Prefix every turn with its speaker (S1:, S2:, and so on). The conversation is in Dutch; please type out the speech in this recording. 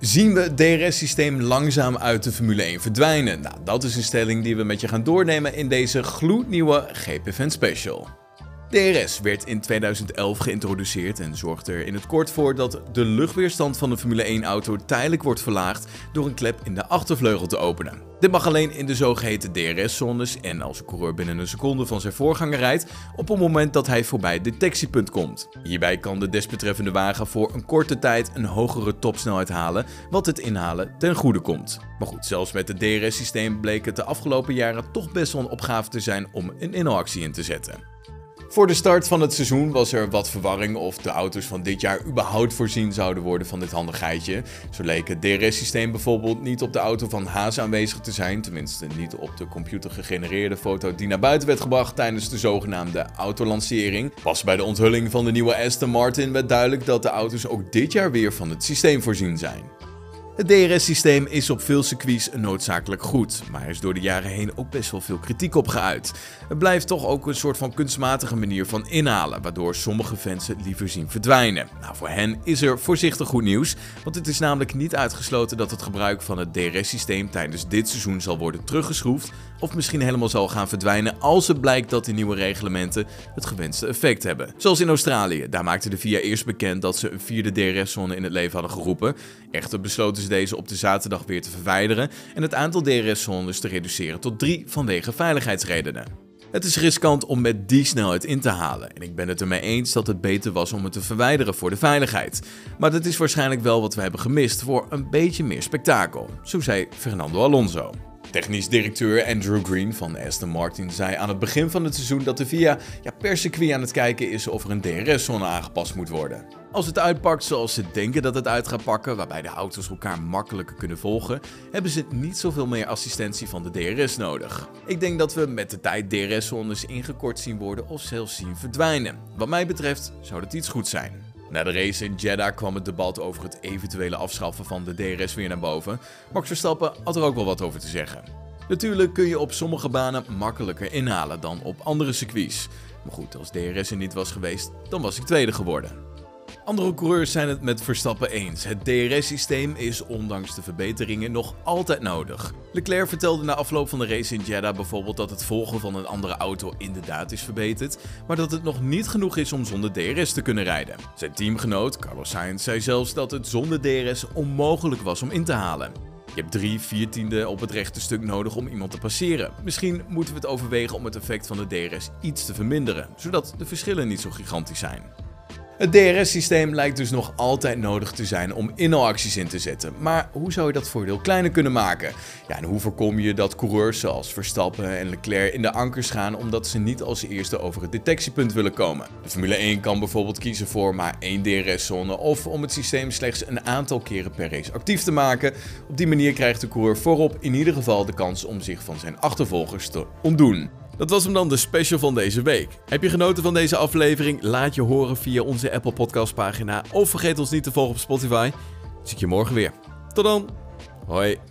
S1: Zien we het DRS-systeem langzaam uit de Formule 1 verdwijnen? Nou, dat is een stelling die we met je gaan doornemen in deze gloednieuwe GPFN Special. DRS werd in 2011 geïntroduceerd en zorgt er in het kort voor dat de luchtweerstand van de Formule 1-auto tijdelijk wordt verlaagd door een klep in de achtervleugel te openen. Dit mag alleen in de zogeheten DRS-zones en als een coureur binnen een seconde van zijn voorganger rijdt op het moment dat hij voorbij het detectiepunt komt. Hierbij kan de desbetreffende wagen voor een korte tijd een hogere topsnelheid halen, wat het inhalen ten goede komt. Maar goed, zelfs met het DRS-systeem bleek het de afgelopen jaren toch best wel een opgave te zijn om een inhaalactie in te zetten. Voor de start van het seizoen was er wat verwarring of de auto's van dit jaar überhaupt voorzien zouden worden van dit handigheidje. Zo leek het DRS-systeem bijvoorbeeld niet op de auto van Haas aanwezig te zijn, tenminste niet op de computer gegenereerde foto die naar buiten werd gebracht tijdens de zogenaamde autolancering. Pas bij de onthulling van de nieuwe Aston Martin werd duidelijk dat de auto's ook dit jaar weer van het systeem voorzien zijn. Het DRS-systeem is op veel circuits noodzakelijk goed, maar er is door de jaren heen ook best wel veel kritiek op geuit. Het blijft toch ook een soort van kunstmatige manier van inhalen, waardoor sommige fans het liever zien verdwijnen. Nou, voor hen is er voorzichtig goed nieuws, want het is namelijk niet uitgesloten dat het gebruik van het DRS-systeem tijdens dit seizoen zal worden teruggeschroefd of misschien helemaal zal gaan verdwijnen als het blijkt dat de nieuwe reglementen het gewenste effect hebben. Zoals in Australië, daar maakte de VIA eerst bekend dat ze een vierde DRS-zone in het leven hadden geroepen. Echter besloten ze deze op de zaterdag weer te verwijderen en het aantal DRS-zones te reduceren tot drie vanwege veiligheidsredenen. Het is riskant om met die snelheid in te halen en ik ben het ermee eens dat het beter was om het te verwijderen voor de veiligheid. Maar dat is waarschijnlijk wel wat we hebben gemist voor een beetje meer spektakel, zo zei Fernando Alonso. Technisch directeur Andrew Green van Aston Martin zei aan het begin van het seizoen dat de VIA ja, per circuit aan het kijken is of er een DRS-zone aangepast moet worden. Als het uitpakt zoals ze denken dat het uit gaat pakken, waarbij de auto's elkaar makkelijker kunnen volgen, hebben ze niet zoveel meer assistentie van de DRS nodig. Ik denk dat we met de tijd DRS-zones ingekort zien worden of zelfs zien verdwijnen. Wat mij betreft zou dat iets goed zijn. Na de race in Jeddah kwam het debat over het eventuele afschaffen van de DRS weer naar boven. Max Verstappen had er ook wel wat over te zeggen. Natuurlijk kun je op sommige banen makkelijker inhalen dan op andere circuits. Maar goed, als DRS er niet was geweest, dan was ik tweede geworden. Andere coureurs zijn het met Verstappen eens. Het DRS-systeem is ondanks de verbeteringen nog altijd nodig. Leclerc vertelde na afloop van de race in Jeddah bijvoorbeeld dat het volgen van een andere auto inderdaad is verbeterd, maar dat het nog niet genoeg is om zonder DRS te kunnen rijden. Zijn teamgenoot Carlos Sainz zei zelfs dat het zonder DRS onmogelijk was om in te halen. Je hebt drie viertiende op het rechte stuk nodig om iemand te passeren. Misschien moeten we het overwegen om het effect van de DRS iets te verminderen, zodat de verschillen niet zo gigantisch zijn. Het DRS-systeem lijkt dus nog altijd nodig te zijn om inhaalacties in te zetten. Maar hoe zou je dat voordeel kleiner kunnen maken? Ja, en hoe voorkom je dat coureurs zoals Verstappen en Leclerc in de ankers gaan omdat ze niet als eerste over het detectiepunt willen komen? De Formule 1 kan bijvoorbeeld kiezen voor maar één DRS-zone of om het systeem slechts een aantal keren per race actief te maken. Op die manier krijgt de coureur voorop in ieder geval de kans om zich van zijn achtervolgers te ontdoen. Dat was hem dan de special van deze week. Heb je genoten van deze aflevering? Laat je horen via onze Apple Podcast pagina of vergeet ons niet te volgen op Spotify. Zie ik je morgen weer. Tot dan. Hoi.